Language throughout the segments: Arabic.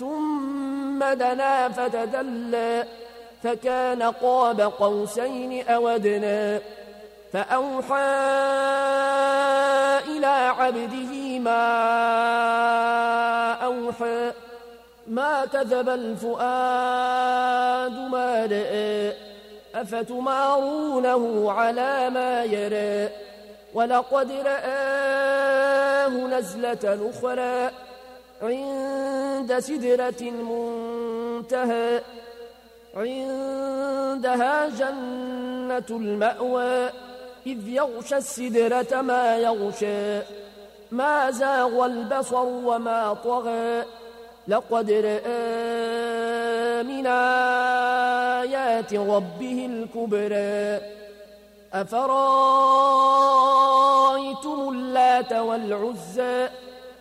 ثم دنا فتدلى فكان قاب قوسين أودنا فأوحى إلى عبده ما أوحى ما كذب الفؤاد ما رأى أفتمارونه على ما يرى ولقد رآه نزلة أخرى. عند سدرة المنتهى عندها جنة المأوى إذ يغشى السدرة ما يغشى ما زاغ البصر وما طغى. لقد رأى من آيات ربه الكبرى. أفرأيتم اللات والعزى؟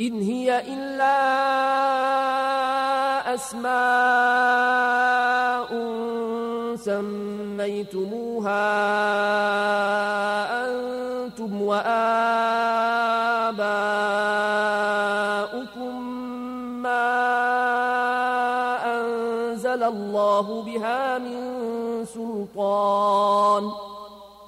إن هي إلا أسماء سميتموها أنتم وآباؤكم ما أنزل الله بها من سلطان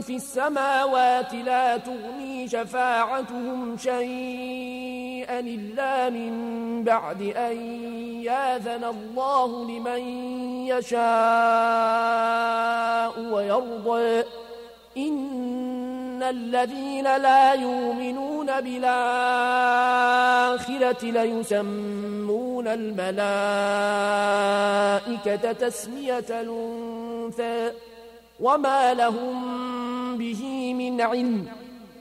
في السماوات لا تغني شفاعتهم شيئا إلا من بعد أن ياذن الله لمن يشاء ويرضى. إن الذين لا يؤمنون بالآخرة ليسمون الملائكة تسمية الأنثى. وما لهم به من علم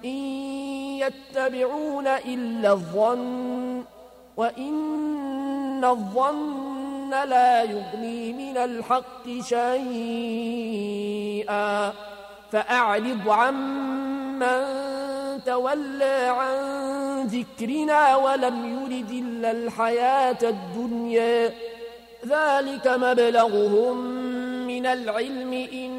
إن يتبعون إلا الظن وإن الظن لا يغني من الحق شيئا فأعرض عمن تولى عن ذكرنا ولم يرد إلا الحياة الدنيا ذلك مبلغهم من العلم إن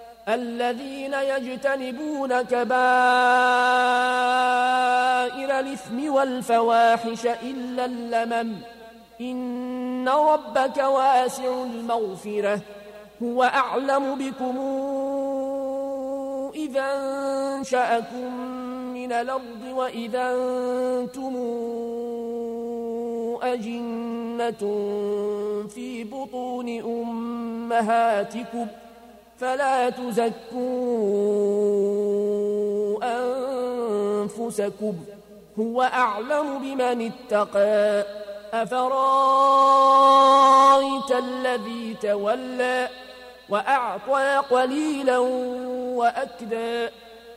الذين يجتنبون كبائر الإثم والفواحش إلا اللمم. إن ربك واسع المغفرة. هو أعلم بكم إذا أنشأكم من الأرض وإذا أنتم أجنة في بطون أمهاتكم. فلا تزكوا أنفسكم هو أعلم بمن اتقى أفرايت الذي تولى وأعطى قليلا وأكدى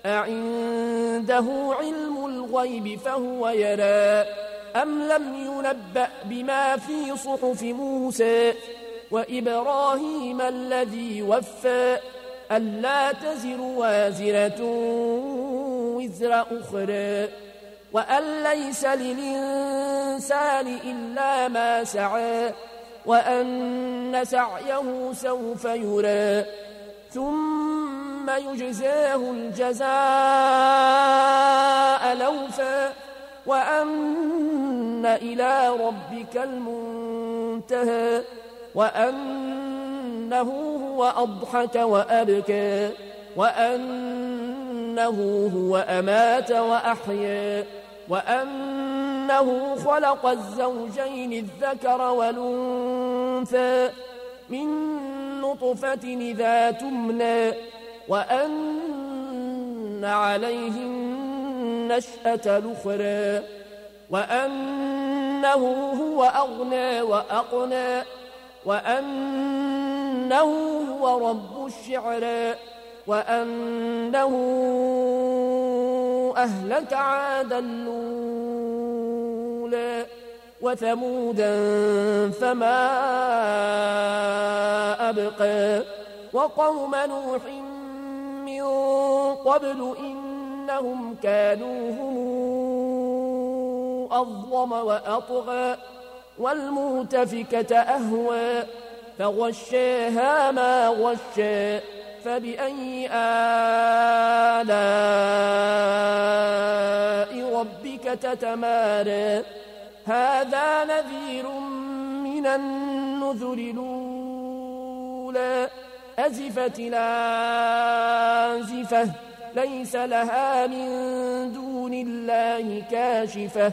أعنده علم الغيب فهو يرى أم لم ينبأ بما في صحف موسى وإبراهيم الذي وفى ألا تزر وازرة وزر أخرى وأن ليس للإنسان إلا ما سعى وأن سعيه سوف يرى ثم يجزاه الجزاء لوفا وأن إلى ربك المنتهى. وأنه هو أضحك وأبكى وأنه هو أمات وأحيا وأنه خلق الزوجين الذكر والأنثى من نطفة إذا تمنى وأن عليه النشأة الأخرى وأنه هو أغنى وأقنى وأنه هو رب الشعرى وأنه أهلك عادا الأولى وثمودا فما أبقى وقوم نوح من قبل إنهم كانوا هم أظلم وأطغى والمؤتفكة أهوى فغشاها ما غشى فبأي آلاء ربك تتمارى؟ هذا نذير من النذر الأولى. أزفت الآزفة ليس لها من دون الله كاشفة.